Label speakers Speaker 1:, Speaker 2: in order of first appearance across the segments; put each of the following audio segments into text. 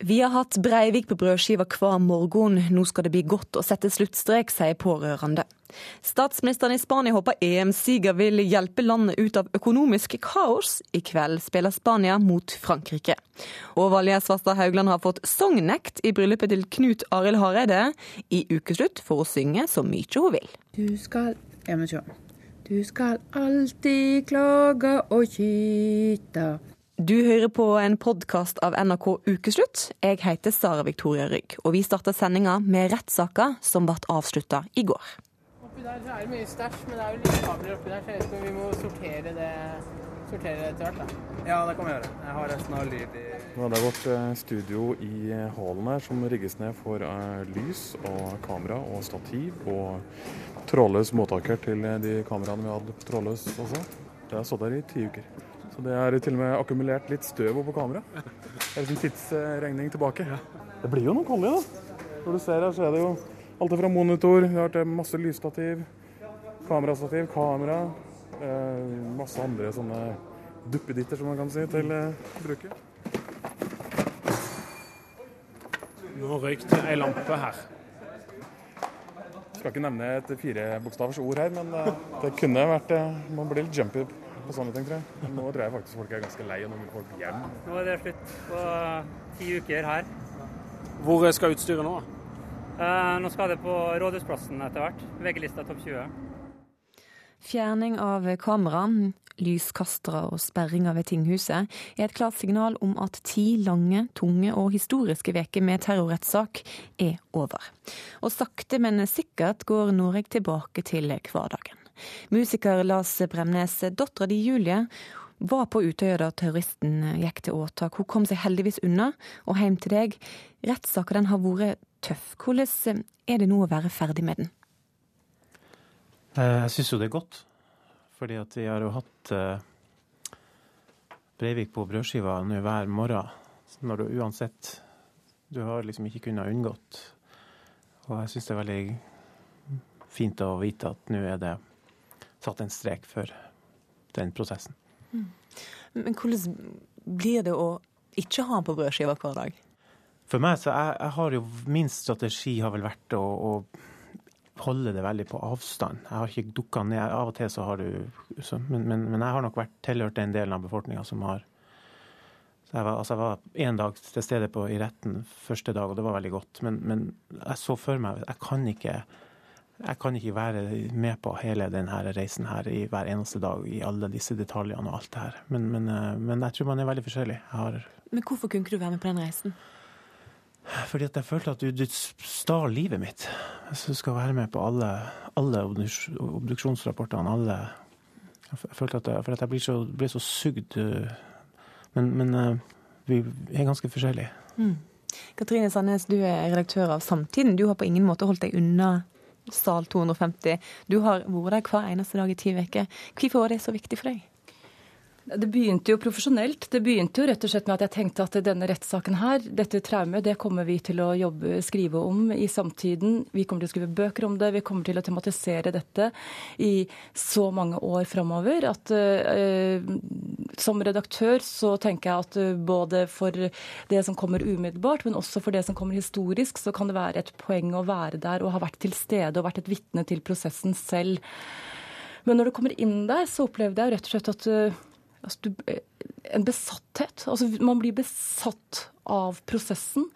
Speaker 1: Vi har hatt Breivik på brødskiva hver morgen. Nå skal det bli godt å sette sluttstrek, sier pårørende. Statsministeren i Spania håper EM-siger vil hjelpe landet ut av økonomisk kaos. I kveld spiller Spania mot Frankrike. Og Valje Svarstad Haugland har fått songnekt i bryllupet til Knut Arild Hareide i ukeslutt for å synge så mye hun vil.
Speaker 2: Du skal Ja, men sjå. Du skal alltid klage og kyte
Speaker 1: du hører på en podkast av NRK Ukeslutt. Jeg heter Sara Victoria Rygg, og vi starter sendinga med rettssaker som ble avslutta i går.
Speaker 3: Oppi der er det mye stæsj, men det er jo litt kabler oppi der, så jeg tror vi må sortere det, sortere det etter hvert. da.
Speaker 4: Ja, det kan vi gjøre. Jeg har resten av lyd i Nå er det vårt eh, studio i eh, hallen her som rigges ned for uh, lys og kamera og stativ og trådløs mottaker til de kameraene vi hadde trådløs også. Det har stått der i ti uker. Så det er til og med akkumulert litt støv på kamera. Det er liksom tidsregning tilbake. Det blir jo noe kolli, da. Når du ser her, så er det jo alt fra monitor, vi har til masse lysstativ, kamerastativ, kamera, eh, masse andre sånne duppeditter, som man kan si, til eh, bruket.
Speaker 5: Nå røyk det ei lampe her.
Speaker 4: Skal ikke nevne et firebokstavers ord her, men eh, det kunne vært Man blir litt jumpy på sånne ting, tror jeg. Nå tror jeg faktisk folk er ganske lei, og nå vil folk hjem.
Speaker 3: Nå er det slutt på ti uker her.
Speaker 5: Hvor skal utstyret nå?
Speaker 3: Eh, nå skal det på Rådhusplassen etter hvert. VG-lista topp 20.
Speaker 1: Fjerning av kamera, lyskastere og sperringer ved tinghuset er et klart signal om at ti lange, tunge og historiske veker med terrorrettssak er over. Og sakte, men sikkert går Norge tilbake til hverdagen. Musiker Lars Bremnes, dattera di Julie var på Utøya da terroristen gikk til åtak. Hun kom seg heldigvis unna og hjem til deg. Rettssaka har vært tøff. Hvordan er det nå å være ferdig med den?
Speaker 6: Eh, jeg syns jo det er godt. Fordi at vi har jo hatt eh, Breivik på brødskiva nå hver morgen. Når du uansett Du har liksom ikke kunnet unngått. Og jeg syns det er veldig fint å vite at nå er det satt en strek for den prosessen. Mm.
Speaker 1: Men hvordan blir det å ikke ha på brødskiva hver dag?
Speaker 6: For meg så jeg, jeg har jo Min strategi har vel vært å, å, holde det veldig på avstand. Jeg har ikke dukka ned. Av og til så har du så, men, men, men, jeg har nok vært tilhørt den delen av befolkninga som har så jeg var, altså jeg var en dag til stede på, i retten første dag, og det var veldig godt. Men, men jeg så for meg Jeg kan ikke jeg kan ikke være med på hele denne reisen her i hver eneste dag, i alle disse detaljene og alt det her. Men, men, eh, men jeg tror man er veldig forskjellig. Har...
Speaker 1: Men hvorfor kunne ikke du være med på den reisen?
Speaker 6: Fordi at jeg følte at du, du stal livet mitt. Så du skal være med på alle, alle obduksjonsrapportene. alle... Jeg følte at jeg, for at jeg ble så, ble så sugd. Eh, men, men, eh, vi er ganske forskjellige. Mm.
Speaker 1: Katrine Sandnes, du er redaktør av Samtiden. Du har på ingen måte holdt deg unna sal 250. Du har vært der hver eneste dag i ti uker. Hvorfor var det så viktig for deg?
Speaker 7: Det begynte jo profesjonelt. Det begynte jo rett og slett med at jeg tenkte at denne rettssaken her, dette traumet, det kommer vi til å jobbe, skrive om i samtiden. Vi kommer til å skrive bøker om det. Vi kommer til å tematisere dette i så mange år framover at uh, som redaktør så tenker jeg at uh, både for det som kommer umiddelbart, men også for det som kommer historisk, så kan det være et poeng å være der og ha vært til stede og vært et vitne til prosessen selv. Men når du kommer inn der, så opplevde jeg rett og slett at uh, altså, du, eh, en besatthet. Altså, man blir besatt av prosessen.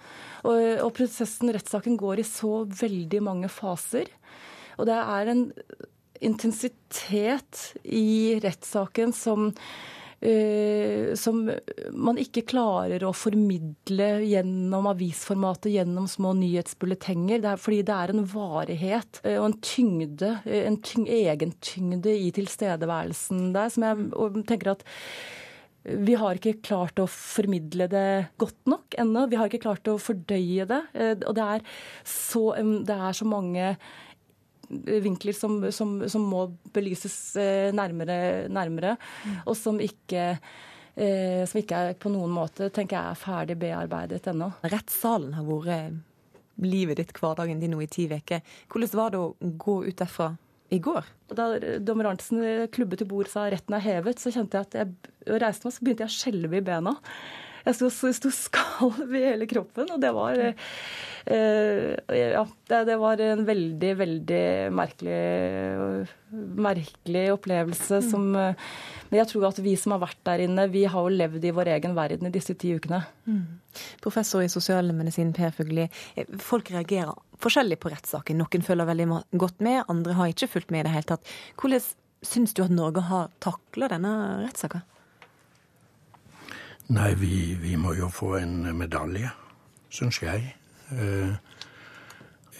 Speaker 7: Og, og prosessen, rettssaken, går i så veldig mange faser. Og det er en intensitet i rettssaken som som man ikke klarer å formidle gjennom avisformatet, gjennom små nyhetsbulletenger. Det er, fordi det er en varighet uh, og en tyngde, uh, en tyng, egentyngde i tilstedeværelsen der, som jeg tenker at vi har ikke klart å formidle det godt nok ennå. Vi har ikke klart å fordøye det. Og det er så, det er så mange vinkler som, som, som må belyses eh, nærmere, nærmere mm. og som ikke eh, som ikke er på noen måte tenker jeg er ferdig bearbeidet ennå.
Speaker 1: Rettssalen har vært livet ditt, hverdagen din, nå i ti uker. Hvordan var det å gå ut derfra i går?
Speaker 7: Da dommer Arntzen klubbet til bord sa retten er hevet, så kjente jeg at jeg reiste meg, så begynte jeg å skjelve i bena. Jeg sto, sto skalv i hele kroppen, og det var eh, Ja, det, det, var en veldig, veldig merkelig, merkelig opplevelse mm. som Men jeg tror at vi som har vært der inne, vi har jo levd i vår egen verden i disse ti ukene. Mm.
Speaker 1: Professor i sosialmedisin Per Fugli, folk reagerer forskjellig på rettssaken. Noen følger veldig godt med, andre har ikke fulgt med i det hele tatt. Hvordan syns du at Norge har takla denne rettssaken?
Speaker 8: Nei, vi, vi, må jo få en medalje, syns jeg. Eh,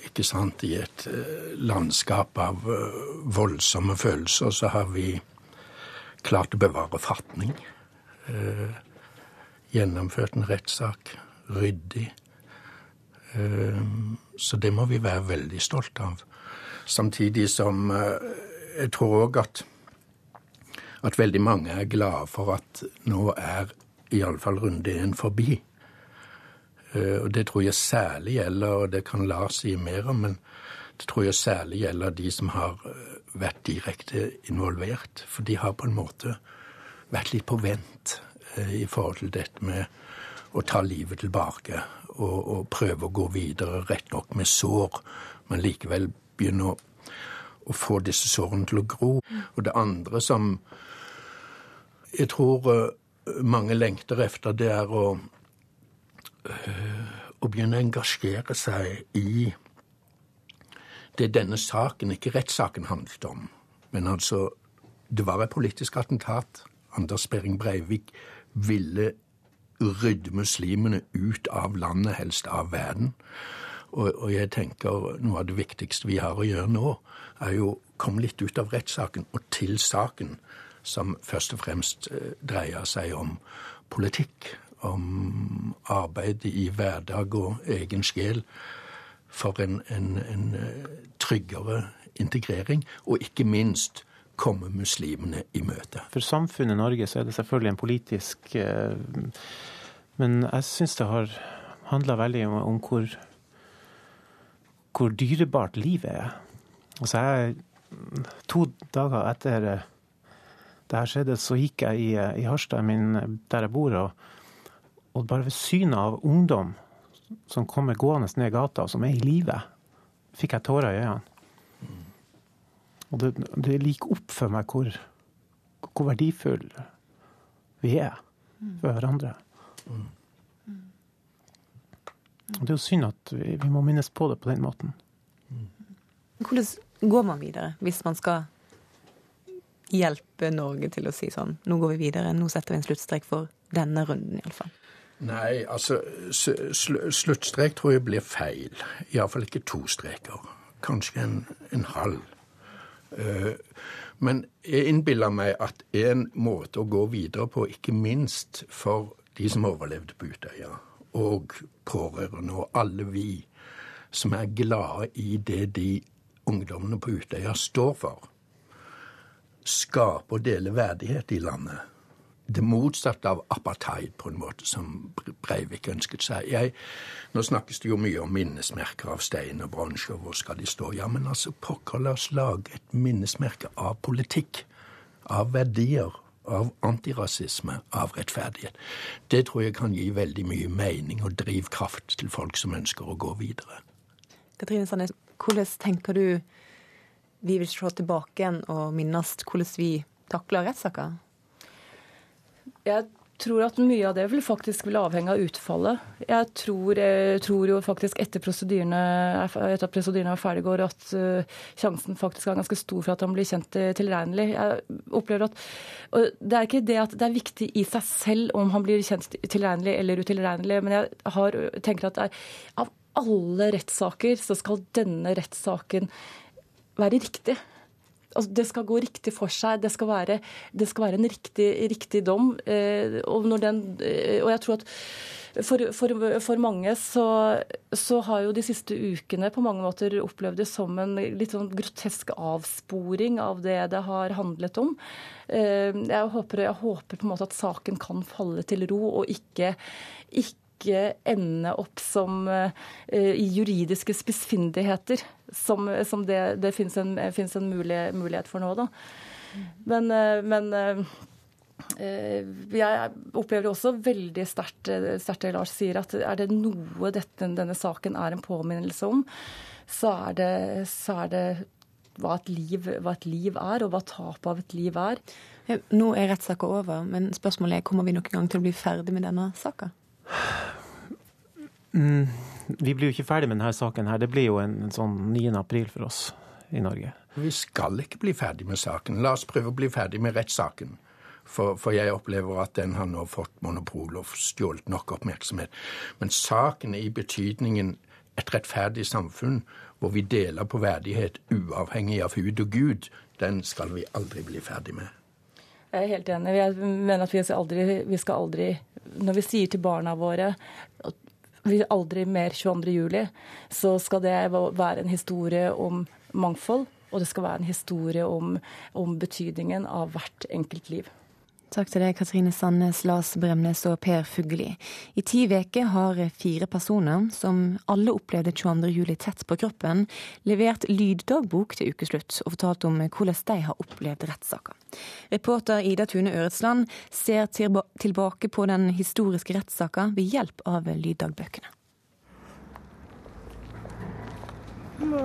Speaker 8: ikke sant. I et eh, landskap av eh, voldsomme følelser så har vi klart å bevare fatning. Eh, gjennomført en rettssak ryddig. Eh, så det må vi være veldig stolte av. Samtidig som eh, jeg tror òg at, at veldig mange er glade for at nå er iallfall runde én forbi. Eh, og Det tror jeg særlig gjelder, og det kan Lars si mer om, men det tror jeg særlig gjelder de som har eh, vært direkte involvert. For de har på en måte vært litt på vent eh, i forhold til dette med å ta livet tilbake og, og prøve å gå videre, rett nok med sår, men likevel begynne å, å få disse sårene til å gro. Og det andre som jeg tror mange lengter etter, det er å, øh, å begynne å engasjere seg i det denne saken, ikke rettssaken, handlet om. Men altså, det var et politisk attentat. Anders Behring Breivik ville rydde muslimene ut av landet, helst av verden. Og, og, jeg tenker noe av det viktigste vi har å gjøre nå, er jo å komme litt ut av rettssaken og til saken som først og fremst eh, dreier seg om politikk, om arbeid i hverdag og egen sjel for en, en, en eh, tryggere integrering, og ikke minst komme muslimene i møte.
Speaker 6: For samfunnet Norge så er det selvfølgelig en politisk eh, Men jeg syns det har handla veldig om, hvor, hvor dyrebart livet er. Altså jeg, To dager etter det her skjedde, så gikk jeg i, i Harstad, min, der jeg bor, og, og bare ved synet av ungdom som kommer gående ned gata, og som er i live, fikk jeg tårer i øynene. Og det, det gikk opp for meg hvor, hvor verdifull vi er for hverandre. Og det er jo synd at vi, vi, må minnes på det på den måten.
Speaker 1: Hvordan går man videre hvis man skal hjelpe Norge til å si sånn nå går vi videre, nå setter vi en sluttstrek for denne runden iallfall?
Speaker 8: Nei, altså sl sluttstrek tror jeg blir feil. Iallfall ikke to streker. Kanskje en, en halv. Uh, men jeg innbiller meg at en måte å gå videre på, ikke minst for de som overlevde på Utøya, og pårørende og alle vi som er glade i det de ungdommene på Utøya står for, skape og dele verdighet i landet. Det motsatte av apartheid, på en måte, som Breivik ønsket seg. Jeg, nå snakkes det jo mye om minnesmerker av stein og bronse, og hvor skal de stå? Ja, men altså, pokker, la oss lage et minnesmerke av politikk. Av verdier. Av antirasisme. Av rettferdighet. Det tror jeg kan gi veldig mye mening og drivkraft til folk som ønsker å gå videre.
Speaker 1: Katrine Sandnes, hvordan tenker du vi vil se tilbake igjen og minnes hvordan vi takler rettssaker?
Speaker 7: Jeg tror at mye av det vil faktisk vil avhenge av utfallet. Jeg tror, jeg tror jo faktisk etter, prosedyrene, etter at prosedyrene er ferdig, går at uh, sjansen faktisk er ganske stor for at han blir kjent uh, tilregnelig. Jeg opplever at Det er ikke det at det er viktig i seg selv om han blir kjent tilregnelig eller utilregnelig, men jeg har, tenker at er, av alle rettssaker så skal denne rettssaken være riktig. Altså, det skal gå riktig for seg. Det skal være, det skal være en riktig, riktig dom. Eh, og, den, eh, og, jeg tror at for, for, for mange så, så, har jo de siste ukene på mange måter opplevd det som en litt sånn grotesk avsporing av det det har handlet om. Eh, jeg håper, jeg håper på en måte at saken kan falle til ro, og ikke, ikke ikke ende opp som uh, i juridiske spissfindigheter, som, som det, det fins en, en mulig, mulighet for nå. Da. Men, uh, men Eh, jeg opplever også veldig sterkt det Lars sier, at er det noe dette, denne saken er en påminnelse om, så er det, så er det hva, et liv, hva, et liv, er, og hva tapet av et liv er.
Speaker 1: Nå er rettssaka over, men spørsmålet er kommer vi noen gang til å bli ferdig med denne saka?
Speaker 6: Mm, vi blir jo ikke ferdig med denne saken. her. Det blir jo en, en sånn 9. april for oss i Norge.
Speaker 8: Vi skal ikke bli ferdig med saken. La oss prøve å bli ferdig med rettssaken. For, for, jeg opplever at den har nå fått monopol og stjålet nok oppmerksomhet. Men saken i betydningen et rettferdig samfunn hvor vi deler på verdighet uavhengig av hud og gud, den skal vi aldri bli ferdig med.
Speaker 7: Jeg er helt enig. Jeg mener at vi skal aldri, vi skal aldri Når vi sier til barna våre at vi aldri mer 22. juli, så skal det være en historie om mangfold, og det skal være en historie om, om betydningen av hvert enkelt liv.
Speaker 1: Takk til deg, Katrine Sandnes, Lars Bremnes og Per Fugli. I ti uker har fire personer, som alle opplevde 22. juli tett på kroppen, levert lyddagbok til ukeslutt og fortalt om hvordan de har opplevd rettssaker. Reporter Ida Tune Øretsland ser tilbake på den historiske rettssaka ved hjelp av lyddagbøkene.
Speaker 9: Jeg må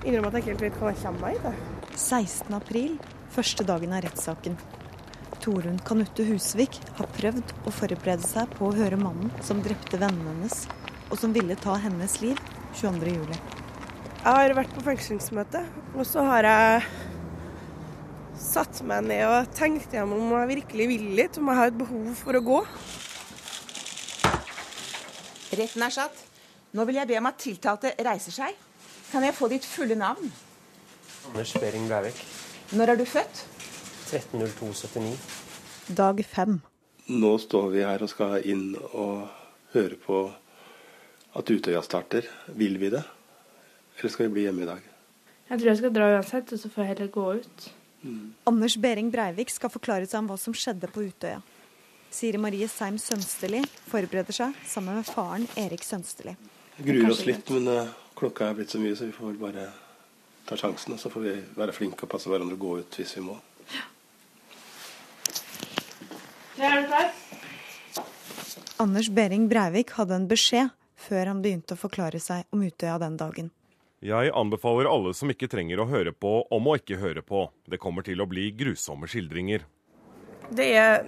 Speaker 9: innrømme at jeg ikke helt vet hva jeg kommer meg i.
Speaker 10: 16. april, første dagen av rettssaken. Torunn Kanutte Husvik har prøvd å forberede seg på å høre mannen som drepte vennene hennes, og som ville ta hennes liv 22.07.
Speaker 9: Jeg har vært på fengslingsmøte, og så har jeg satt meg ned og tenkt gjennom om jeg virkelig vil litt, om jeg har et behov for å gå.
Speaker 11: Retten er satt. Nå vil jeg be om at tiltalte reiser seg. Kan jeg få ditt fulle navn?
Speaker 12: Anders Behring Breivik.
Speaker 11: Når er du født?
Speaker 12: 13.02,79.
Speaker 10: Dag fem.
Speaker 12: Nå står vi her og skal inn og høre på at Utøya starter. Vil vi det, eller skal vi bli hjemme i dag?
Speaker 9: Jeg tror jeg skal dra uansett, og så får jeg heller gå ut.
Speaker 10: Mm. Anders Behring Breivik skal forklare seg om hva som skjedde på Utøya. Siri Marie Seim Sønsteli forbereder seg sammen med faren Erik Sønsteli.
Speaker 12: Vi gruer oss litt, men uh, klokka er blitt så mye, så vi får vel bare ta sjansen. Og så får vi være flinke og passe hverandre og gå ut hvis vi må. Ja.
Speaker 9: Er du klar?
Speaker 10: Anders Behring Breivik hadde en beskjed før han begynte å forklare seg om Utøya den dagen.
Speaker 13: Jeg anbefaler alle som ikke trenger å høre på, om å ikke høre på. Det kommer til å bli grusomme skildringer.
Speaker 9: Det er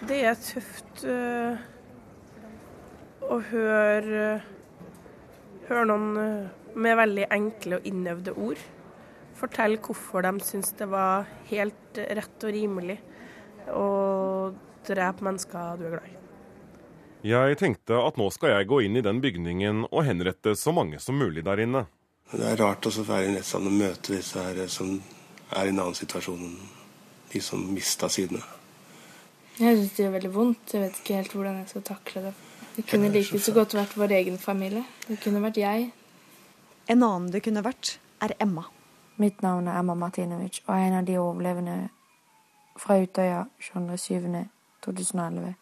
Speaker 9: Det er tøft uh, å høre Høre noen uh, med veldig enkle og innøvde ord fortelle hvorfor de syns det var helt rett og rimelig å drepe mennesker du er glad i.
Speaker 13: Jeg tenkte at nå skal jeg gå inn i den bygningen og henrette så mange som mulig der inne.
Speaker 12: Det er rart å være i rettssalen og møte disse her som er i en annen situasjon enn de som mista sidene.
Speaker 9: Jeg syns det gjør veldig vondt. Jeg vet ikke helt hvordan jeg skal takle det. Det kunne like så godt vært vår egen familie. Det kunne vært jeg.
Speaker 10: En annen det kunne vært, er Emma.
Speaker 14: Mitt navn er Emma Martinovic og er en av de overlevende fra Utøya 22.07.2011.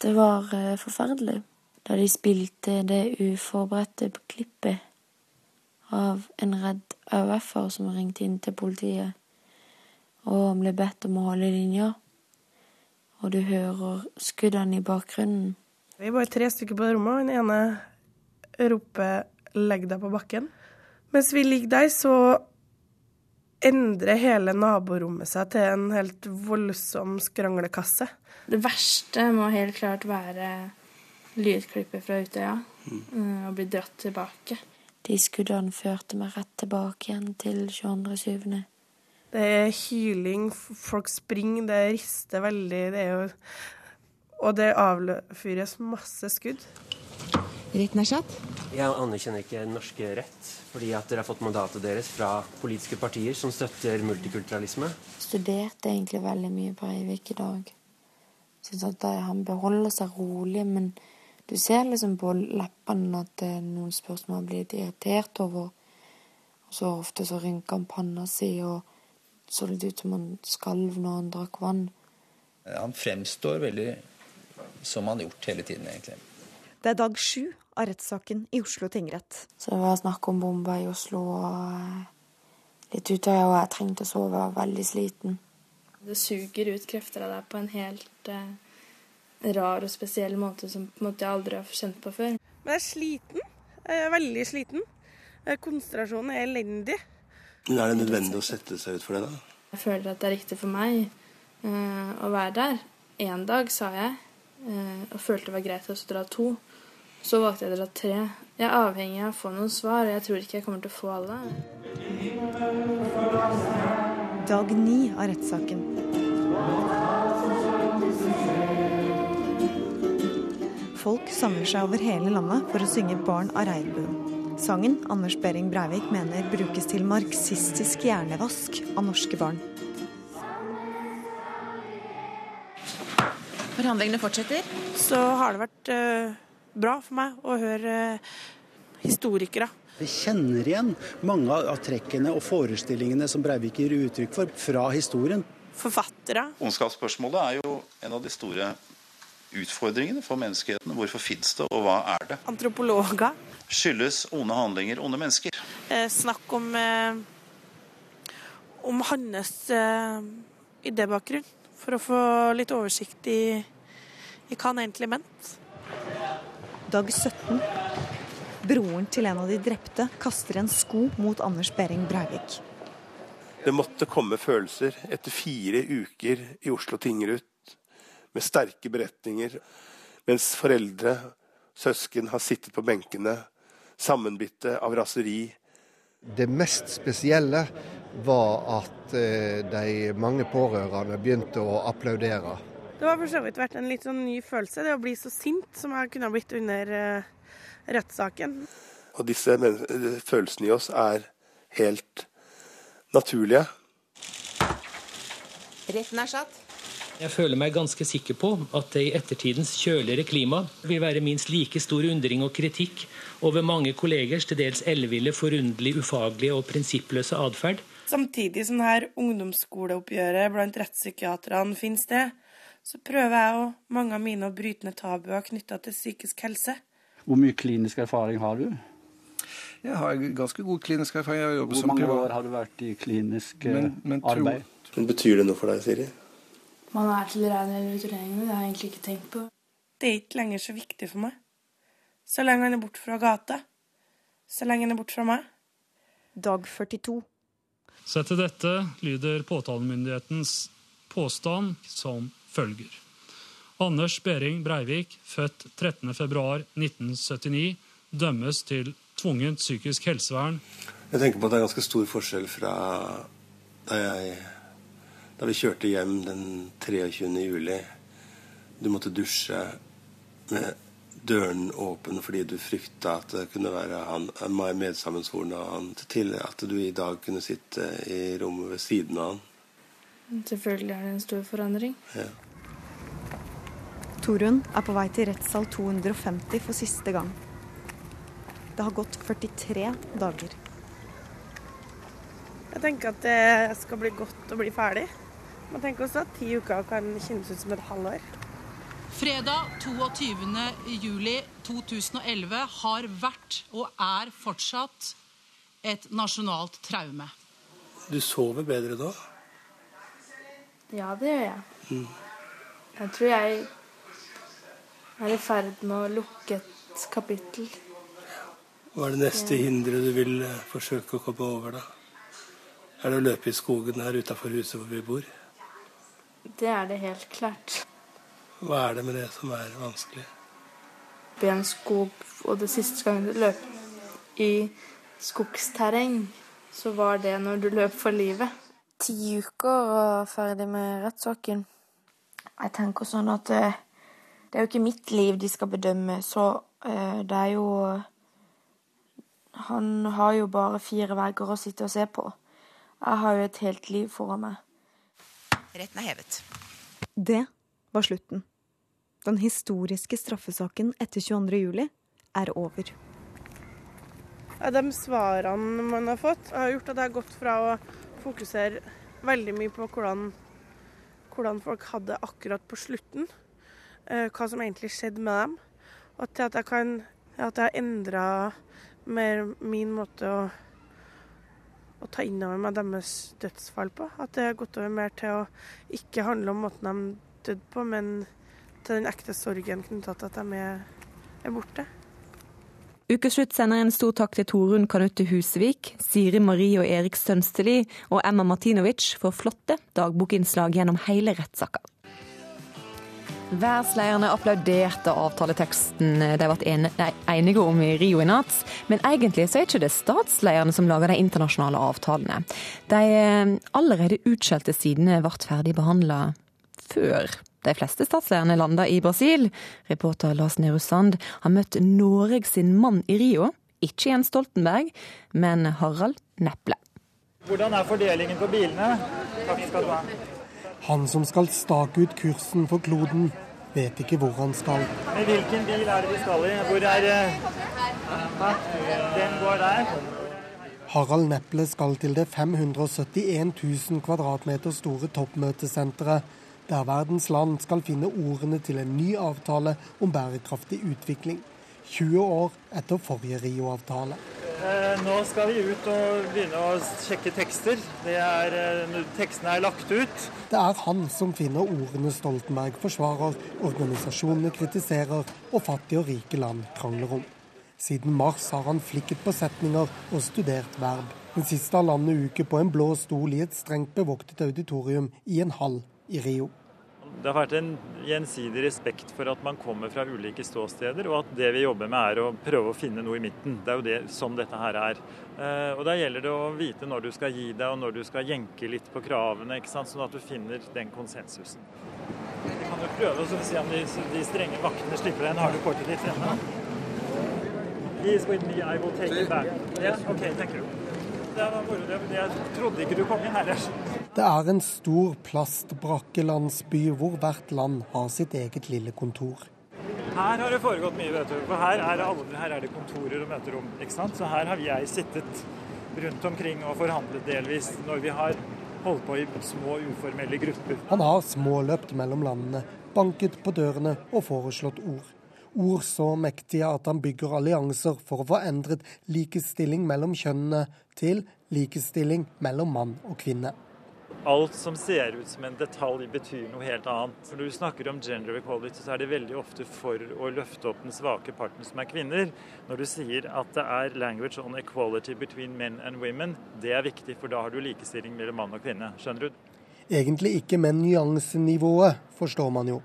Speaker 14: Det var uh, forferdelig da de spilte det uforberedte klippet av en redd AUF-er som ringte inn til politiet, og ble bedt om å holde linja. Og du hører skuddene i bakgrunnen.
Speaker 9: Vi er bare tre stykker på rommet, og den ene roper 'legg deg på bakken'. Mens vi ligger der, så endrer hele naborommet seg til en helt voldsom skranglekasse.
Speaker 15: Det verste må helt klart være lydklippet fra Utøya. Mm. og bli dratt tilbake.
Speaker 14: De skuddene førte meg rett tilbake igjen til 22.7.
Speaker 9: Det er hyling, folk springer, det rister veldig. Det er jo Og det avfyres masse skudd.
Speaker 11: Retten er satt.
Speaker 12: Jeg anerkjenner ikke norske rett, fordi at dere har fått mandatet deres fra politiske partier som støtter multikulturalisme.
Speaker 14: Studerte egentlig veldig mye Breivik i dag. Syns at han beholder seg rolig, men du ser liksom på leppene at er noen spørsmål har blir litt irritert over. Og så ofte så rynker han panna si, og så litt ut som han skalv når han drakk vann.
Speaker 16: Han fremstår veldig som han har gjort hele tiden, egentlig.
Speaker 10: Det er dag sju av rettssaken i Oslo tingrett.
Speaker 14: Så det var snakk om bomber i Oslo og litt Utøya, og jeg trengte å sove, jeg var veldig sliten.
Speaker 15: Det suger ut krefter av deg på en helt eh, rar og spesiell måte som på en måte jeg aldri har kjent på før.
Speaker 9: Men jeg er sliten. Jeg er veldig sliten. Eh, Konsentrasjonen er elendig.
Speaker 12: Men Er det nødvendig å sette seg ut for det, da?
Speaker 15: Jeg føler at det er riktig for meg eh, å være der. Én dag sa jeg, eh, og følte det var greit å dra to. Så valgte jeg dere dra tre. Jeg er avhengig av å få noen svar, og jeg tror ikke jeg kommer til å få alle.
Speaker 10: Dag ni av rettssaken. Folk samler seg over hele landet for å synge 'Barn av regnbuen'. Sangen Anders Behring Breivik mener brukes til marxistisk hjernevask av norske barn.
Speaker 11: Forhandlingene fortsetter.
Speaker 9: Så har det vært eh, bra for meg å høre eh, historikere.
Speaker 17: Vi kjenner igjen mange av av trekkene og forestillingene som Breivik gir uttrykk for fra historien.
Speaker 9: Forfattere.
Speaker 18: Ondskapsspørsmålet er jo en av de store utfordringene for menneskeheten. Hvorfor fins det, og hva er det?
Speaker 9: Antropologer.
Speaker 18: Skyldes onde handlinger onde mennesker?
Speaker 9: Eh, snakk om, eh, om hans eh, idébakgrunn. For å få litt oversikt i, i hva han egentlig mente.
Speaker 10: Dag 17. Broren til en av de drepte kaster en sko mot Anders Behring Breivik.
Speaker 12: Det måtte komme følelser etter fire uker i Oslo tingrut med sterke beretninger, mens foreldre, søsken har sittet på benkene, sammenbitte av raseri.
Speaker 19: Det mest spesielle var at eh, de mange pårørende begynte å applaudere.
Speaker 9: Det har for så vidt vært en litt sånn ny følelse, det å bli så sint som jeg kunne ha blitt under eh, rettssaken.
Speaker 12: Og disse følelsene i oss er helt naturlige.
Speaker 11: Retten er satt.
Speaker 20: Jeg føler meg ganske sikker på at det i ettertidens kjøligere klima vil være minst like stor undring og kritikk over mange kollegers til dels elleville, forunderlig, ufaglige og prinsippløse atferd.
Speaker 9: Samtidig som her ungdomsskoleoppgjøret blant rettspsykiaterne finner sted, så prøver jeg og mange av mine å bryte ned tabuer knytta til psykisk helse.
Speaker 17: Hvor mye klinisk erfaring har du?
Speaker 21: Jeg har ganske god klinisk erfaring. Jeg har
Speaker 17: Hvor
Speaker 21: som
Speaker 17: mange
Speaker 21: privat.
Speaker 17: år har du vært i klinisk eh,
Speaker 21: Men- men tro-
Speaker 17: arbeid?
Speaker 12: Men betyr det noe for deg, Siri?
Speaker 15: Man er tilregnelig eller utilregnelig, det har jeg egentlig ikke tenkt på.
Speaker 9: Det er ikke lenger så viktig for meg. Så lenge han er borte fra gata. Så lenge han er borte fra meg.
Speaker 10: Dag 42.
Speaker 22: Så etter dette lyder påtalemyndighetens påstand som følger. Anders Behring Breivik, født 13.2.1979, dømmes til tvungent psykisk helsevern
Speaker 12: Jeg tenker på at det er ganske stor forskjell fra da, jeg, da vi kjørte hjem den 23. juli. Du måtte dusje med døren åpen fordi du frykta at det kunne være han, medsammensvorne av han, til at du i dag kunne sitte i rommet ved siden av han.
Speaker 15: Selvfølgelig er det en stor forandring.
Speaker 12: Ja.
Speaker 10: Torunn er på vei til rettssal 250 for siste gang. Det har gått 43 dager.
Speaker 9: Jeg tenker at det skal bli godt å bli ferdig. Man tenker også at ti uker kan kjennes ut som et halvår.
Speaker 23: Fredag 22. juli 2011 har vært og er fortsatt et nasjonalt traume.
Speaker 12: Du sover bedre da?
Speaker 15: Ja, det gjør jeg.
Speaker 12: Mm.
Speaker 15: Jeg tror jeg er i ferd med å lukke et kapittel.
Speaker 12: Hva er det neste hinderet du vil eh, forsøke å komme over, da? Er det å løpe i skogen her utafor huset hvor vi bor?
Speaker 15: Det er det helt klart.
Speaker 12: Hva er det med det som er vanskelig?
Speaker 15: I en skog, og det siste gang du løp i skogsterreng, så var det når du løp for livet.
Speaker 14: Ti uker og ferdig med rettssaken. Jeg tenker sånn at eh, det er jo ikke mitt liv de skal bedømme, så eh, det er jo Han har jo bare fire vegger å sitte og se på. Jeg har jo et helt liv foran meg.
Speaker 11: Retten er hevet.
Speaker 10: Det var slutten. Den historiske straffesaken etter 22. juli er over.
Speaker 9: De svarene man har fått, har gjort at jeg har gått fra å fokusere veldig mye på hvordan, hvordan folk hadde akkurat på slutten, hva som egentlig skjedde med dem, og til at jeg kan at jeg har endra mer min måte å, å ta inn over meg deres dødsfall på. At det har gått over mer til å ikke handle om måten de døde på, men til den ekte sorgen knytta til at de er, er borte.
Speaker 1: Ukeslutt sender en stor takk til Torunn Kanutte Husevik, Siri Marie og Erik Sønsteli og Emma Martinovic for flotte dagbokinnslag gjennom hele rettssaka. Verdenslederne applauderte avtaleteksten de ble enige om i Rio i natt. Men egentlig så er ikke det statslederne som lager de internasjonale avtalene. De eh, allerede utskjelte sidene ble ferdig behandla før de fleste statslederne landa i Brasil. Reporter Lars Nehru Sand har møtt Norge sin mann i Rio. Ikke Jens Stoltenberg, men Harald Neple.
Speaker 24: Hvordan er fordelingen på bilene? Takk skal du ha.
Speaker 25: Han som skal stake ut kursen for kloden, vet ikke hvor han skal.
Speaker 24: Hvilken bil er det vi skal i? Hvor er uh, Den går der.
Speaker 25: Harald Neple skal til det 571 000 kvadratmeter store toppmøtesenteret, der verdens land skal finne ordene til en ny avtale om bærekraftig utvikling. 20 år etter forrige Rio-avtale.
Speaker 24: Eh, nå skal vi ut og begynne å sjekke tekster. Er, eh, tekstene er lagt ut.
Speaker 25: Det er han som finner ordene Stoltenberg forsvarer, organisasjonene kritiserer og fattige og rike land krangler om. Siden mars har han flikket på setninger og studert verb. Den siste halvannen uke på en blå stol i et strengt bevoktet auditorium i en hall i Rio.
Speaker 24: Det har vært en gjensidig respekt for at man kommer fra ulike ståsteder, og at det vi jobber med er å prøve å finne noe i midten. Det er jo det som dette her er. Eh, og Da gjelder det å vite når du skal gi deg og når du skal jenke litt på kravene, ikke sant? sånn at du finner den konsensusen. Vi kan jo prøve å se om de, de strenge vaktene slipper deg inn. Har du kortet ditt fremme? He is with me, I will take it back. Yeah? Okay, thank you. Det var moro. Jeg trodde ikke du kom inn heller.
Speaker 25: Det er en stor plastbrakkelandsby hvor hvert land har sitt eget lille kontor.
Speaker 24: Her har det foregått mye, vet du. For her er, alle, her er det kontorer og møterom. ikke sant? Så her har jeg sittet rundt omkring og forhandlet delvis når vi har holdt på i små, uformelle grupper.
Speaker 25: Han har småløpt mellom landene, banket på dørene og foreslått ord. Ord så mektige at han bygger allianser for å få endret likestilling mellom kjønnene til likestilling mellom mann og kvinne
Speaker 24: alt som ser ut som en detalj, betyr noe helt annet. Når du snakker om gender equality, så er det veldig ofte for å løfte opp den svake parten, som er kvinner. Når du sier at det er language on equality between men and women, det er viktig, for da har du likestilling mellom mann og kvinne. Skjønner du?
Speaker 25: Egentlig ikke, men nyansenivået forstår man jo.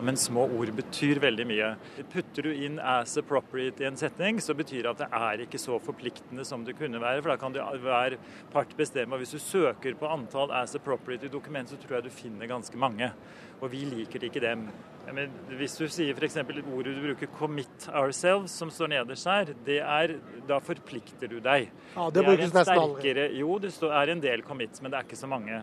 Speaker 24: Men små ord betyr veldig mye. Putter du inn 'as appropriate' i en setning, så betyr det at det er ikke så forpliktende som det kunne være. For da kan det hver part bestemme. Og hvis du søker på antall 'as appropriate' i dokument, så tror jeg du finner ganske mange. Og vi liker ikke dem. Men hvis du sier f.eks. ordet du bruker 'commit ourselves', som står nederst her, det er, da forplikter du deg.
Speaker 25: Ja, Det, det brukes nesten aldri.
Speaker 24: Jo, det er en del commits, men det er ikke så mange.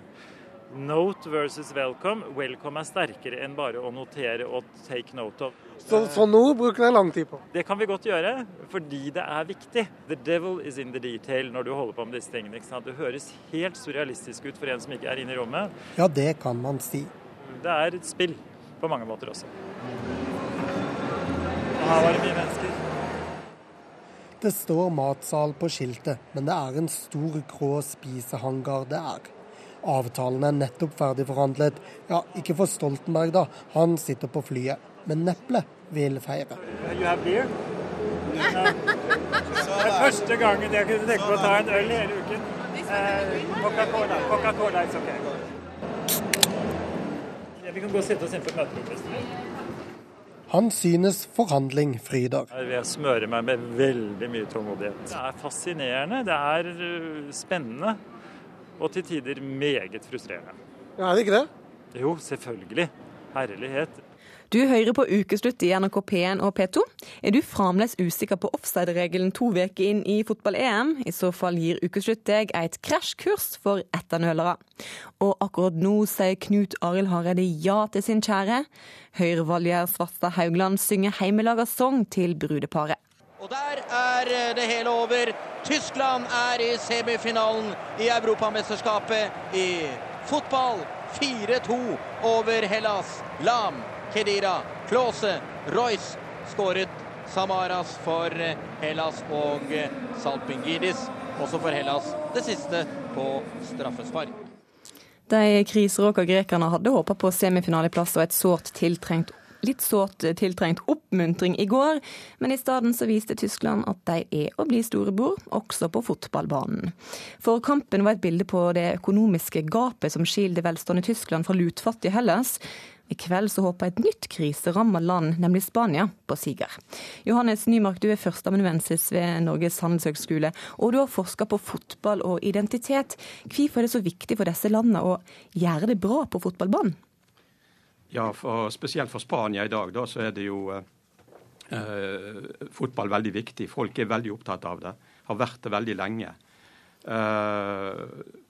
Speaker 24: Note versus welcome. Welcome er sterkere enn bare å notere og take note of.
Speaker 25: Så, så nå bruker dere lang tid på?
Speaker 24: Det kan vi godt gjøre, fordi det er viktig. The devil is in the detail når du holder på med disse tingene. Det høres helt surrealistisk ut for en som ikke er inne i rommet.
Speaker 25: Ja, det kan man si.
Speaker 24: Det er et spill på mange måter også. Og her var det mye mennesker.
Speaker 25: Det står matsal på skiltet, men det er en stor grå spisehangar det er. Avtalen er nettopp ferdig forhandlet. Ja, ikke for Stoltenberg, da. Han sitter på flyet. Men Neple vil feire.
Speaker 24: Det er første gangen jeg kunne tenke på å ta en øl hele uken. Eh, Coca-Cola. Coca-Cola is ok. Vi kan gå og sitte oss inn på møterommet.
Speaker 25: Han synes forhandling fryder.
Speaker 24: Jeg smører meg med veldig mye tålmodighet. Det er fascinerende, det er eh, spennende og til tider meget frustrerende.
Speaker 25: Ja, Er det ikke det?
Speaker 24: Jo, selvfølgelig. Herlighet.
Speaker 1: Du hører på Ukeslutt i NRK P1 og P2. Er du fremdeles usikker på offside-regelen to uker inn i fotball-EM? I så fall gir Ukeslutt deg et krasjkurs for etternølere. Og akkurat nå sier Knut Arild Hareide ja til sin kjære. Høyre-Valgerd Svarstad Haugland synger heimelaga sang til brudeparet.
Speaker 26: Og der er eh, det hele over. Tyskland er i semifinalen i Europamesterskapet i fotball. 4-2 over Hellas. Lam, Kedira, Klause, Royce skåret Samaras for eh, Hellas og eh, Salpingidis også for Hellas. Det siste på straffespark.
Speaker 1: De kriseråka grekerne hadde håpa på semifinaleplass og et sårt tiltrengt litt sårt tiltrengt oppmuntring i går, men i stedet så viste Tyskland at de er å bli storebror, også på fotballbanen. For kampen var et bilde på det økonomiske gapet som skiller velstående Tyskland fra lutfattige Hellas. I kveld så håper et nytt kriseramma land, nemlig Spania, på siger. Johannes Nymark, du er førsteamanuensis ved Norges handelshøgskole, og du har forska på fotball og identitet. Hvorfor er det så viktig for disse landene å gjøre det bra på fotballbanen?
Speaker 27: Ja, for, spesielt for Spania i dag, da, så er det jo eh, fotball veldig viktig. Folk er veldig opptatt av det. Har vært det veldig lenge. Eh,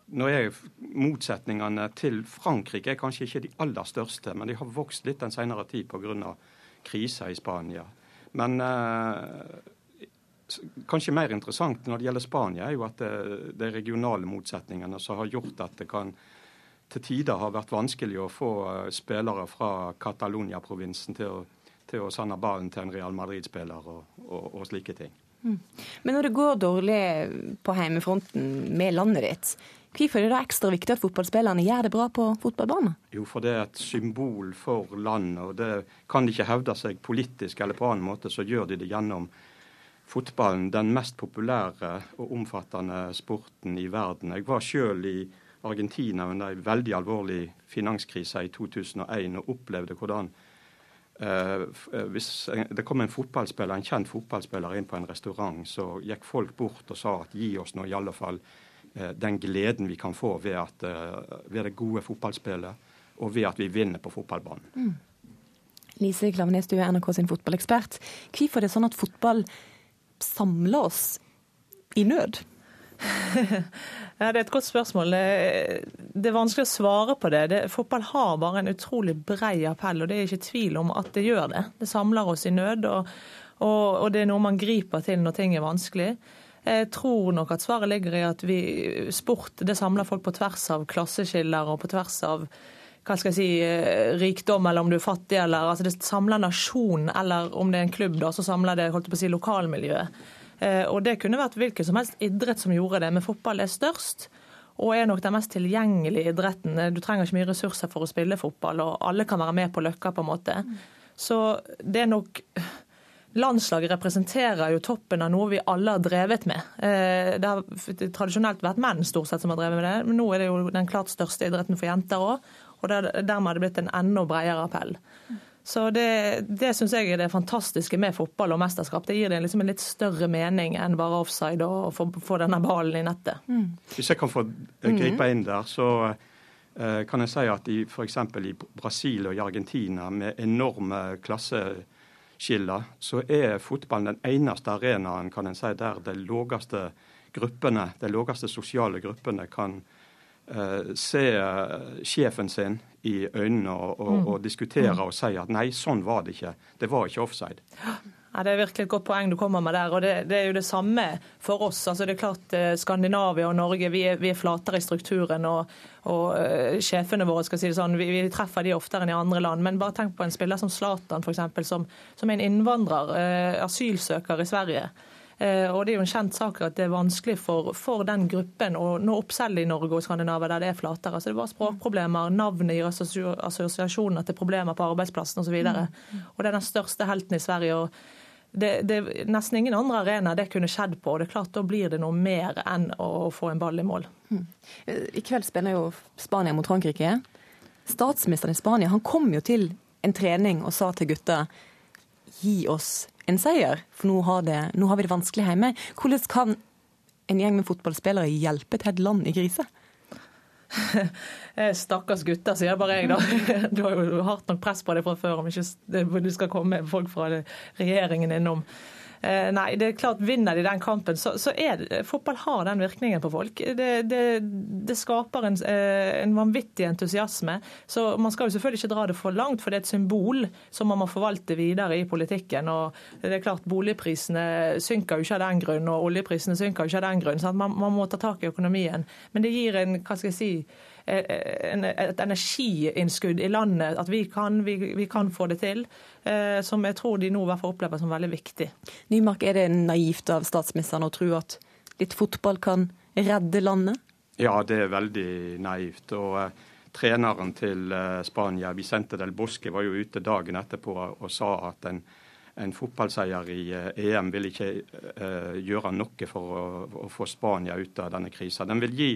Speaker 27: nå er Motsetningene til Frankrike er kanskje ikke de aller største, men de har vokst litt den senere tid pga. krisa i Spania. Men eh, kanskje mer interessant når det gjelder Spania, er jo at det, det er regionale motsetningene som har gjort at det kan til tider har vært vanskelig å få eh, spillere fra Catalonia-provinsen til, til, å sende ballen til en Real Madrid-spiller og, og, og slike ting.
Speaker 1: Mm. Men når det går dårlig på heimefronten med landet ditt, Hvorfor er det da ekstra viktig at fotballspillerne gjør det bra på fotballbanen?
Speaker 27: Jo, for det er et symbol for landet, og det kan de ikke hevde seg politisk eller på annen måte, så gjør de det gjennom fotballen, den mest populære og omfattende sporten i verden. Jeg var sjøl i Argentina under en veldig alvorlig finanskrise i 2001 og opplevde hvordan eh, hvis det kom en fotballspiller, en kjent fotballspiller inn på en restaurant, så gikk folk bort og sa at gi oss nå i alle fall Eh, den gleden vi kan få ved, at, eh, ved det gode fotballspillet, og ved at vi vinner på fotballbanen. Mm.
Speaker 1: Lise Klavenes, du er NRK sin fotballekspert. Hvorfor er det sånn at fotball samler oss i nød?
Speaker 28: ja, Det er et godt spørsmål. Det er vanskelig å svare på det. det. Fotball har bare en utrolig brei appell, og det er ikke tvil om at det gjør det. Det samler oss i nød, og, og, og det er noe man griper til når ting er vanskelig. Jeg tror nok at svaret ligger i at vi, sport det samler folk på tvers av klasseskiller og på tvers av hva skal jeg si, eh, rikdom, eller om du er fattig, eller altså det samler nasjonen, eller om det er en klubb, da, så samler det holdt på å si, lokalmiljøet. Eh, og Det kunne vært hvilken som helst idrett som gjorde det, men fotball er størst. Og er nok den mest tilgjengelige idretten. Du trenger ikke mye ressurser for å spille fotball, og alle kan være med på løkka, på en måte. Så det er nok Landslaget representerer jo toppen av noe vi alle har drevet med. Eh, det har tradisjonelt vært menn stort sett som har drevet med det, men nå er det jo den klart største idretten for jenter òg. Og dermed har det blitt en enda bredere appell. Så Det, det syns jeg er det fantastiske med fotball og mesterskap. Det gir det liksom en litt større mening enn bare offside og få, få denne ballen i nettet. Mm.
Speaker 27: Hvis jeg kan få gripe inn der, så uh, kan jeg si at i f.eks. i Brasil og i Argentina med enorme klasseskiller, så er fotballen den eneste arenaen kan en si, der de laveste gruppene, de laveste sosiale gruppene kan uh, se uh, sjefen sin i øynene og, og, mm. og diskutere mm. og si at nei, sånn var det ikke. Det var ikke offside.
Speaker 28: Ja, Det er virkelig et godt poeng du kommer med der. og Det, det er jo det samme for oss. Altså det er klart eh, Skandinavia og Norge vi er, vi er flatere i strukturen. og, og uh, Sjefene våre skal si det sånn, vi, vi, treffer de oftere enn i andre land. Men bare tenk på en spiller som Zlatan, f.eks., som, som er en innvandrer, uh, asylsøker i Sverige. Uh, og Det er jo en kjent sak at det er vanskelig for, for den gruppen å nå opp selv i Norge og Skandinavia, der det er flatere. Altså, det var språkproblemer, navnet gir assosiasjoner til problemer på arbeidsplassen osv. Og, så mm. og det er den største helten i Sverige. og det, det, nesten ingen andre arena det kunne skjedd på. og det er klart Da blir det noe mer enn å få en ball i mål. Hmm.
Speaker 1: I kveld spiller jo Spania mot Frankrike. Statsministeren i Spania han kom jo til en trening og sa til gutta gi oss en seier, for nå har, det, nå har vi det vanskelig hjemme. Hvordan kan en gjeng med fotballspillere hjelpe til et land i krise?
Speaker 28: Stakkars gutter, sier bare jeg da. Du har jo hardt nok press på deg fra før om ikke du skal komme folk fra regjeringen innom. Eh, nei, det er klart Vinner de den kampen, så, så er det, fotball har den virkningen på folk. Det, det, det skaper en, eh, en, vanvittig entusiasme. Så Man skal jo selvfølgelig ikke dra det for langt, for det er et symbol som man må forvalte videre i politikken. og det er klart Boligprisene synker jo ikke av den grunn, og oljeprisene synker jo ikke av den grunn. Man, man må ta tak i økonomien. Men det gir en hva skal jeg si, et energiinnskudd i landet. At vi kan, vi, vi kan få det til. Eh, som jeg tror de nå i hvert fall opplever som veldig viktig.
Speaker 1: Nymark, er det naivt av statsministeren å tro at litt fotball kan redde landet?
Speaker 27: Ja, det er veldig naivt. og uh, Treneren til uh, Spania, Vicente del Bosque, var jo ute dagen etterpå og sa at en, en fotballseier i uh, EM vil ikke gjøre noe for å, å, få Spania ut av denne krisa. Den vil gi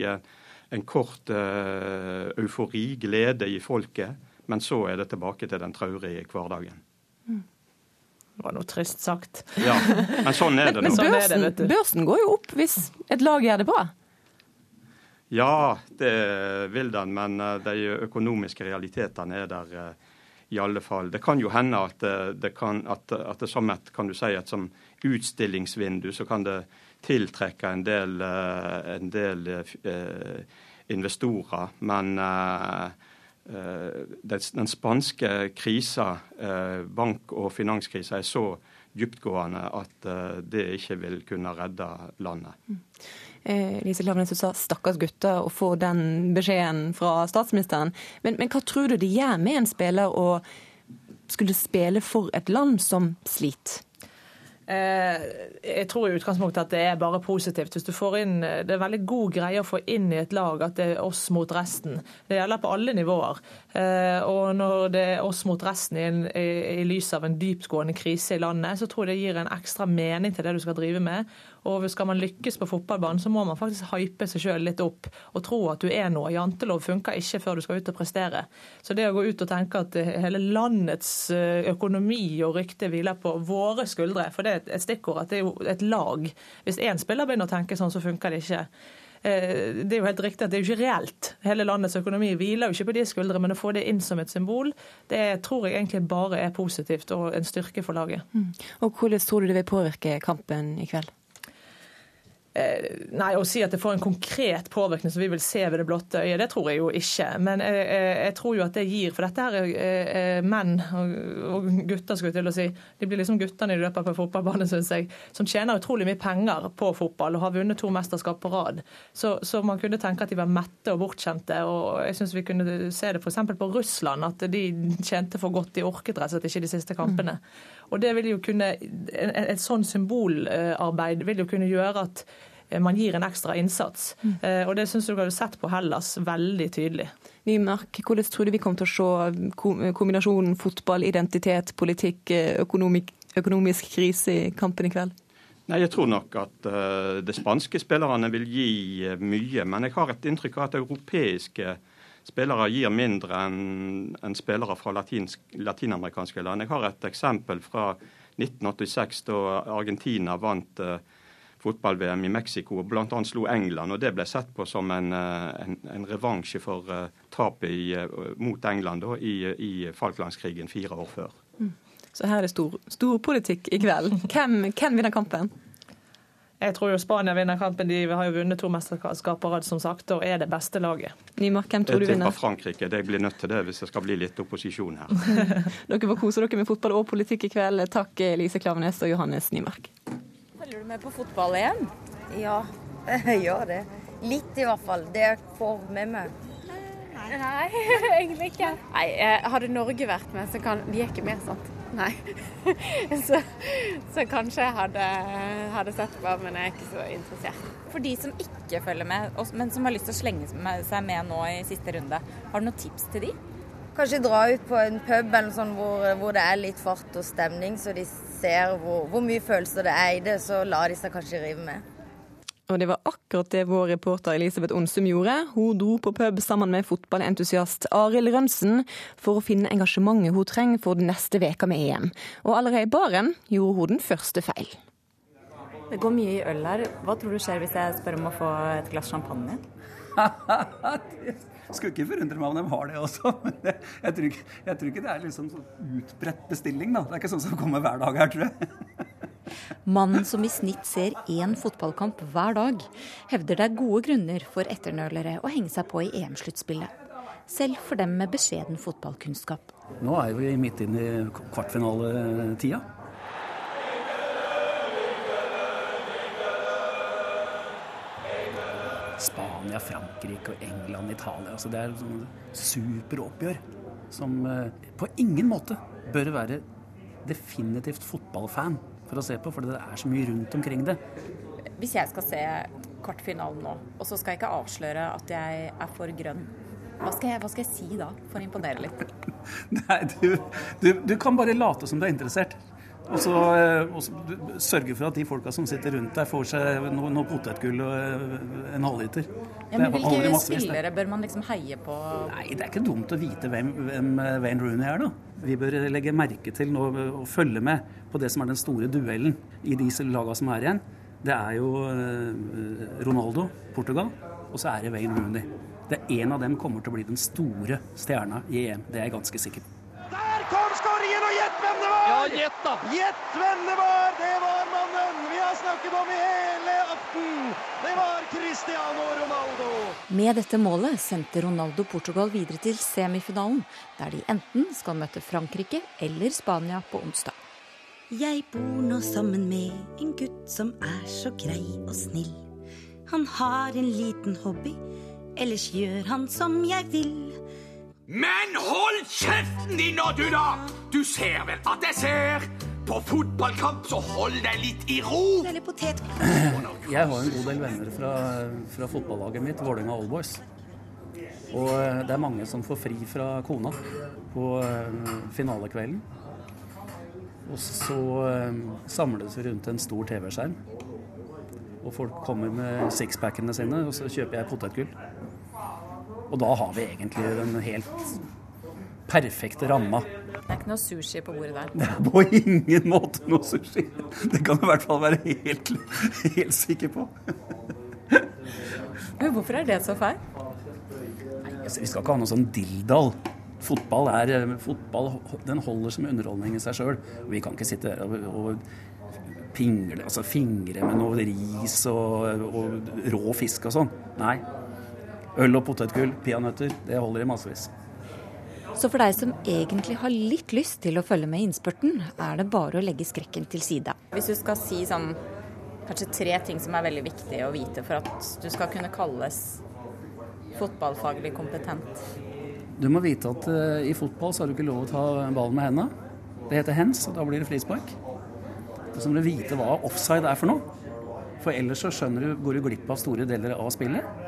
Speaker 27: en kort eufori, glede i folket, men så er det tilbake til den traurige hverdagen. Mm.
Speaker 28: Det var noe trist sagt.
Speaker 27: Ja, Men sånn er det nå.
Speaker 1: Men sånn børsen, det, børsen, går jo opp hvis et lag gjør det bra?
Speaker 27: Ja, det vil den, men eh, de økonomiske realitetene er der eh, i alle fall. Det kan jo hende at det, det, kan, at, at det som et kan du si, et som utstillingsvindu så kan det tiltrekke en del, en del uh, investorer. Men Eh, den spanske krisa, eh, bank- og finanskrisa, er så dyptgående at eh, det ikke vil kunne redde landet. Mm.
Speaker 1: Lise Klavnes du sa 'stakkars gutter' å få den beskjeden fra statsministeren. Men, men hva tror du det gjør med en spiller å skulle spille for et land som sliter?
Speaker 28: Eh, jeg tror i utgangspunktet at det er bare positivt. Hvis du får inn, Det er veldig god greie å få inn i et lag at det er oss mot resten. Det gjelder på alle nivåer. Eh, og når det er oss mot resten i, en, i, i lys av en dyptgående krise i landet, så tror jeg det gir en ekstra mening til det du skal drive med. Og skal man lykkes på fotballbanen, så må man faktisk hype seg sjøl litt opp og tro at du er noe. Jantelov funker ikke før du skal ut og prestere. Så det å gå ut og tenke at hele landets eh, økonomi og rykte hviler på våre skuldre, for det er et stikkord at det er jo et lag. Hvis én spiller begynner å tenke sånn, så funker det ikke. Eh, det er jo helt riktig at det er jo ikke reelt. Hele landets økonomi hviler jo ikke på de skuldre, men å få det inn som et symbol, det tror jeg egentlig bare er positivt og en styrke for laget. Mm.
Speaker 1: Og Hvordan tror du det vil påvirke kampen i kveld?
Speaker 28: Eh, nei, Å si at det får en konkret påvirkning som vi vil se ved det blotte øyet, det tror jeg jo ikke. Men jeg, jeg tror jo at det gir For dette her er eh, menn og gutter, skulle jeg til å si. De blir liksom guttene i løpet av fotballbanen, syns jeg. Som tjener utrolig mye penger på fotball og har vunnet to mesterskap på rad. Så, så man kunne tenke at de var mette og bortskjemte. Og jeg syns vi kunne se det f.eks. på Russland, at de tjente for godt. De orket rett og slett ikke de siste kampene. Mm. Og det vil jo kunne, Et sånn symbolarbeid vil jo kunne gjøre at eh, man gir en ekstra innsats. Mm. Eh, og Det syns jeg du har sett på Hellas veldig tydelig.
Speaker 1: Nymark, hvordan tror du vi kommer til å se kombinasjonen fotball, identitet, politikk, økonomik, økonomisk, økonomisk krise i kampen i kveld?
Speaker 27: Nei, Jeg tror nok at uh, de spanske spillerne vil gi mye. Men jeg har et inntrykk av at europeiske uh, spillere gir mindre enn en spillere fra latinsk, latinamerikanske land. Jeg har et eksempel fra 1986, da Argentina vant uh, fotball-VM i Mexico og bl.a. slo England. og Det ble sett på som en, eh, en, en revansje for uh, tapet mot England da, i, i Falklandskrigen fire år før. Mm.
Speaker 1: Så her er stor, stor politikk i kveld. Hvem, hvem vinner kampen?
Speaker 28: Jeg tror jo Spania vinner kampen. De har jo vunnet to mesterskap på rad, som sagt, og er det beste laget.
Speaker 1: Nymark, hvem tror du vinner?
Speaker 27: Jeg tipper Frankrike. Det blir nødt til det hvis det skal bli litt opposisjon her.
Speaker 1: dere får kose dere med fotball og politikk i kveld. Takk Lise Klaveness og Johannes Nymark.
Speaker 29: Følger du med på fotball-EM? Ja, jeg gjør det. Litt i hvert fall. Det jeg får med meg.
Speaker 30: Nei, egentlig ikke. Nei, Hadde Norge vært med, så kan De er ikke med, sant? Nei. så, så, kanskje jeg hadde, hadde, sett på, men jeg er ikke så interessert.
Speaker 29: For de som ikke følger med, men som har lyst til å slenge seg med nå i siste runde, har du noen tips til de? Kanskje dra ut på en pub eller sånn hvor, hvor, det er litt fart og stemning, så de ser hvor, hvor mye følelser det er i det. Så lar de seg kanskje rive med.
Speaker 1: Og det var akkurat det vår reporter Elisabeth Onsum gjorde. Hun dro på pub sammen med fotballentusiast Arild Rønsen for å finne engasjementet hun trenger for den neste veka med EM. Og allerede i baren gjorde hun den første feil.
Speaker 29: Det går mye i øl her. Hva tror du skjer hvis jeg spør om å få et glass champagne?
Speaker 21: Skulle ikke forundre meg om de har det også. Men jeg, jeg, tror, ikke, jeg tror, ikke, det er liksom sånn utbredt bestilling. da. Det er ikke sånn som kommer hver dag her, tror jeg.
Speaker 31: Mannen som i snitt ser én fotballkamp hver dag, hevder det er gode grunner for etternølere å henge seg på i EM-sluttspillet. Selv for dem med beskjeden fotballkunnskap.
Speaker 21: Nå er vi midt inne i kvartfinaletida. Spania, Frankrike og England, Italia. Altså det er sånn superoppgjør som eh, på ingen måte bør være definitivt fotballfan for å se på, for det er så mye rundt omkring det.
Speaker 29: hvis jeg skal se kvartfinalen nå, og så skal jeg ikke avsløre at jeg er for grønn, hva skal jeg, hva skal jeg si da, for å imponere litt?
Speaker 21: Nei, du, du, du kan bare late som du er interessert. Og så, eh, sørge for at de folka som sitter rundt deg, får seg noe, noe potetgull og eh, en halvliter.
Speaker 29: Ja, men hvilke spillere bør man liksom heie på?
Speaker 21: Nei, Det er ikke dumt å vite hvem, hvem Wayne Rooney er, da. Vi bør legge merke til nå, og følge med på det som er den store duellen i de lagene som er igjen. Det er jo eh, Ronaldo, Portugal, og så er det Wayne Rooney. Det er En av dem kommer til å bli den store stjerna i EM, det er jeg ganske sikker på.
Speaker 32: Der kom skåringen, og gjett hvem det var!
Speaker 26: Ja, gjett da!
Speaker 32: Gjett hvem det var! Det var mannen vi har snakket om i hele aften! Det var Cristiano Ronaldo!
Speaker 31: Med dette målet sendte Ronaldo Portugal videre til semifinalen, der de enten skal møte Frankrike eller Spania på onsdag.
Speaker 33: Jeg bor nå sammen med en gutt som er så grei og snill. Han har en liten hobby ellers gjør han som jeg vil.
Speaker 34: Men hold kjeften din nå, du, da! Du ser vel at jeg ser? På fotballkamp, så hold deg litt i ro!
Speaker 33: Eller potet.
Speaker 21: Jeg har en god del venner fra, fra fotballaget mitt, Vålerenga Allboys. Og eh, det er mange som får fri fra kona på eh, finalekvelden. Og så eh, samles vi rundt en stor TV-skjerm. Og folk kommer med sixpackene sine, og så kjøper jeg potetgull. Og da har vi egentlig den helt perfekte ramma.
Speaker 29: Det er ikke noe sushi på bordet der?
Speaker 21: Det er på ingen måte noe sushi. Det kan du i hvert fall være helt, helt sikker på.
Speaker 29: Men hvorfor er det så feil?
Speaker 21: Nei, altså, vi skal ikke ha noe sånn dilldall. Fotball, er, fotball den holder som underholdning i seg sjøl. Vi kan ikke sitte der og, og pingle, altså fingre med noe ris og, og rå fisk og sånn. Nei, Øl og potetgull, peanøtter, det holder i massevis.
Speaker 31: Så for deg som egentlig har litt lyst til å følge med i innspurten, er det bare å legge skrekken til side.
Speaker 29: Hvis du skal si sånn kanskje tre ting som er veldig viktige å vite for at du skal kunne kalles fotballfaglig kompetent?
Speaker 21: Du må vite at uh, i fotball så har du ikke lov å ta ballen med hendene. Det heter hands, og da blir det frispark. Så må du vite hva offside er for noe. For ellers så skjønner du, går du glipp av store deler av spillet.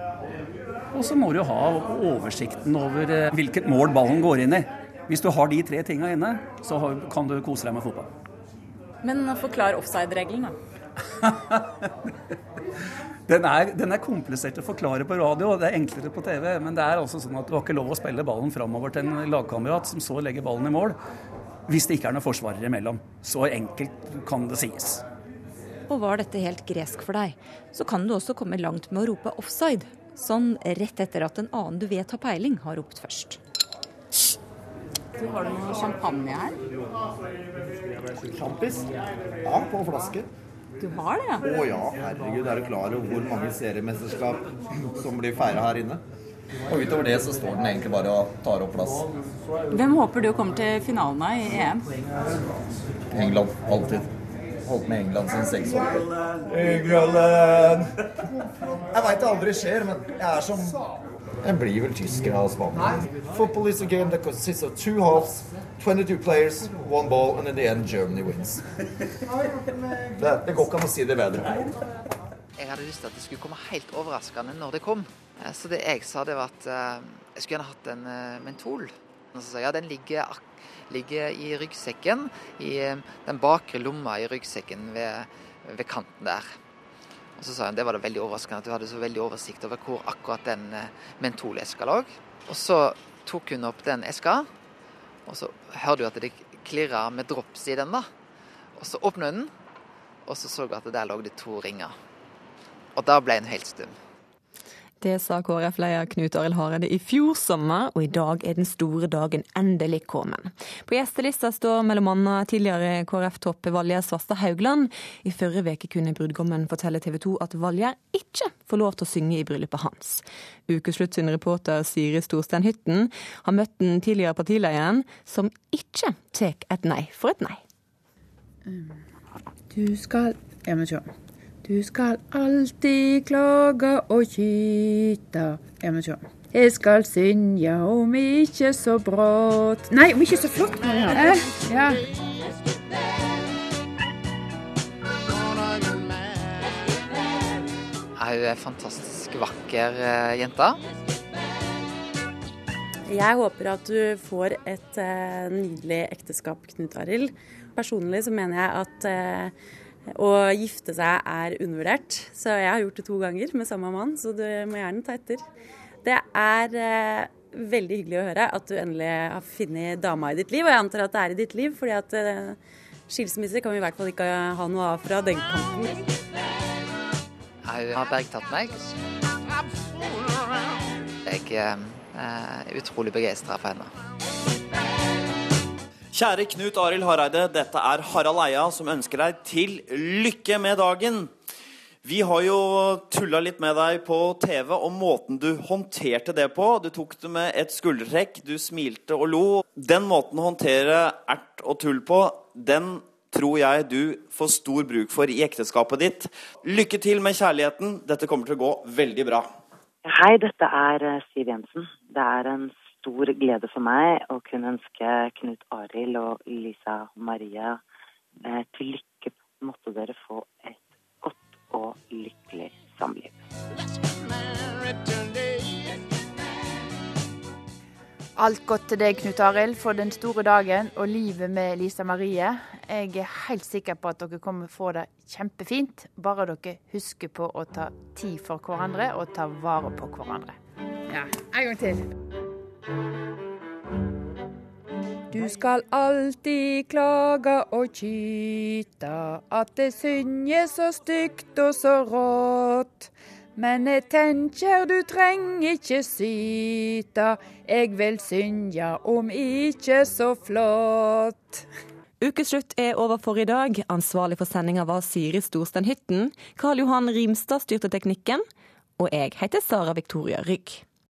Speaker 21: Og så må du ha oversikten over eh, hvilket mål ballen går inn i. Hvis du har de tre tinga inne, så kan du kose deg med fotball.
Speaker 29: Men forklar offside-regelen, da.
Speaker 21: den, er, den, er, komplisert å forklare på radio, det er enklere på TV. Men det er altså sånn at du har ikke lov å spille ballen framover til en lagkamerat som så legger ballen i mål, hvis det ikke er noen forsvarere imellom. Så enkelt kan det sies.
Speaker 31: Og var dette helt gresk for deg, så kan du også komme langt med å rope offside. Sånn rett etter at en annen du vet har peiling, har ropt først.
Speaker 29: Du Har du noe champagne her?
Speaker 35: Sjampis? Ja, på flaske.
Speaker 29: Du har det, ja?
Speaker 35: Å ja, herregud. Er du klar over hvor mange seriemesterskap som blir feira her inne? Og utover det så står den egentlig bare og tar opp plass.
Speaker 29: Hvem håper du kommer til finalen av i EM?
Speaker 35: England. Alltid holdt med England siden seks år.
Speaker 32: England!
Speaker 35: Jeg veit det aldri skjer, men jeg er som Jeg blir vel tysker av Spania. Football is a game that consists of two halves, 22 players, one ball, and in the end Germany wins. Det, det går ikke an å si det bedre.
Speaker 36: Jeg hadde lyst til at det skulle komme helt overraskende når det kom. Eh, så det jeg sa, det var at eh, jeg skulle gjerne hatt en eh, mentol. Og så sa jeg ja, den ligger akkurat ligger i ryggsekken, i eh, den bakre lomma i ryggsekken ved, ved kanten der. Og så sa hun det var det veldig overraskende at du hadde så veldig oversikt over hvor akkurat den eh, mentoleska lå. Og så tok hun opp den eska, og så hørte du at det klirra med drops i den. da. Og så åpna hun den, og så så hun at der lå det to ringer. Og da ble hun helt stum.
Speaker 1: Det sa KrF-leder Knut Arild Hareide i fjor sommer, og i dag er den store dagen endelig kommet. På gjestelista står bl.a. tidligere KrF-topp Valje Svarstad Haugland. I forrige uke kunne brudgommen fortelle TV 2 at Valje ikke får lov til å synge i bryllupet hans. Ukeslutt sin reporter Siri Storstein Hytten har møtt den tidligere partilederen, som ikke tar et nei for et nei.
Speaker 37: Du skal Jeg må se. Du skal alltid klage og kyta. Ja, men sjå. Jeg skal synja om ikke så brått Nei, om ikke så flott. Eh, ja.
Speaker 36: Hun er en fantastisk vakker eh, jente.
Speaker 21: Jeg håper at du får et eh, nydelig ekteskap, Knut Arild. Personlig så mener jeg at eh, å gifte seg er undervurdert. Så jeg har gjort det to ganger med samme mann, så du må gjerne ta etter. Det er eh, veldig hyggelig å høre at du endelig har funnet dama i ditt liv, og jeg antar at det er i ditt liv, fordi at eh, skilsmisse kan vi i hvert fall ikke ha noe av fra den kanten.
Speaker 36: Hun har bergtatt meg. Jeg eh, er utrolig begeistra for henne.
Speaker 38: Kjære Knut Arild Hareide, dette er Harald Eia som ønsker deg til lykke med dagen. Vi har jo tulla litt med deg på TV om måten du håndterte det på. Du tok det med et skuldertrekk, du smilte og lo. Den måten å håndtere ert og tull på, den tror jeg du får stor bruk for i ekteskapet ditt. Lykke til med kjærligheten. Dette kommer til å gå veldig bra.
Speaker 39: Hei, dette er eh, Siv Jensen. Det er en stor glede for meg å kunne ønske Knut Arild og Lisa Maria eh, til lykke. Måtte dere få et godt og lykkelig samliv.
Speaker 37: Alt godt til deg, Knut Arild, for den store dagen og livet med Lisa Marie. Jeg er helt sikker på at dere kommer få det kjempefint, bare dere husker på å ta tid for hverandre og ta vare på hverandre. Ja, en gang til. Du skal alltid klage og kyte at det synjer så stygt og så rått. Men jeg tenker du trenger ikke syte, jeg vil synge om ikke så flott.
Speaker 1: Ukeslutt er over for i dag. Ansvarlig for sendinga var Siri Storstein Hytten. Karl Johan Rimstad styrte teknikken. Og jeg heter Sara Victoria Rygg.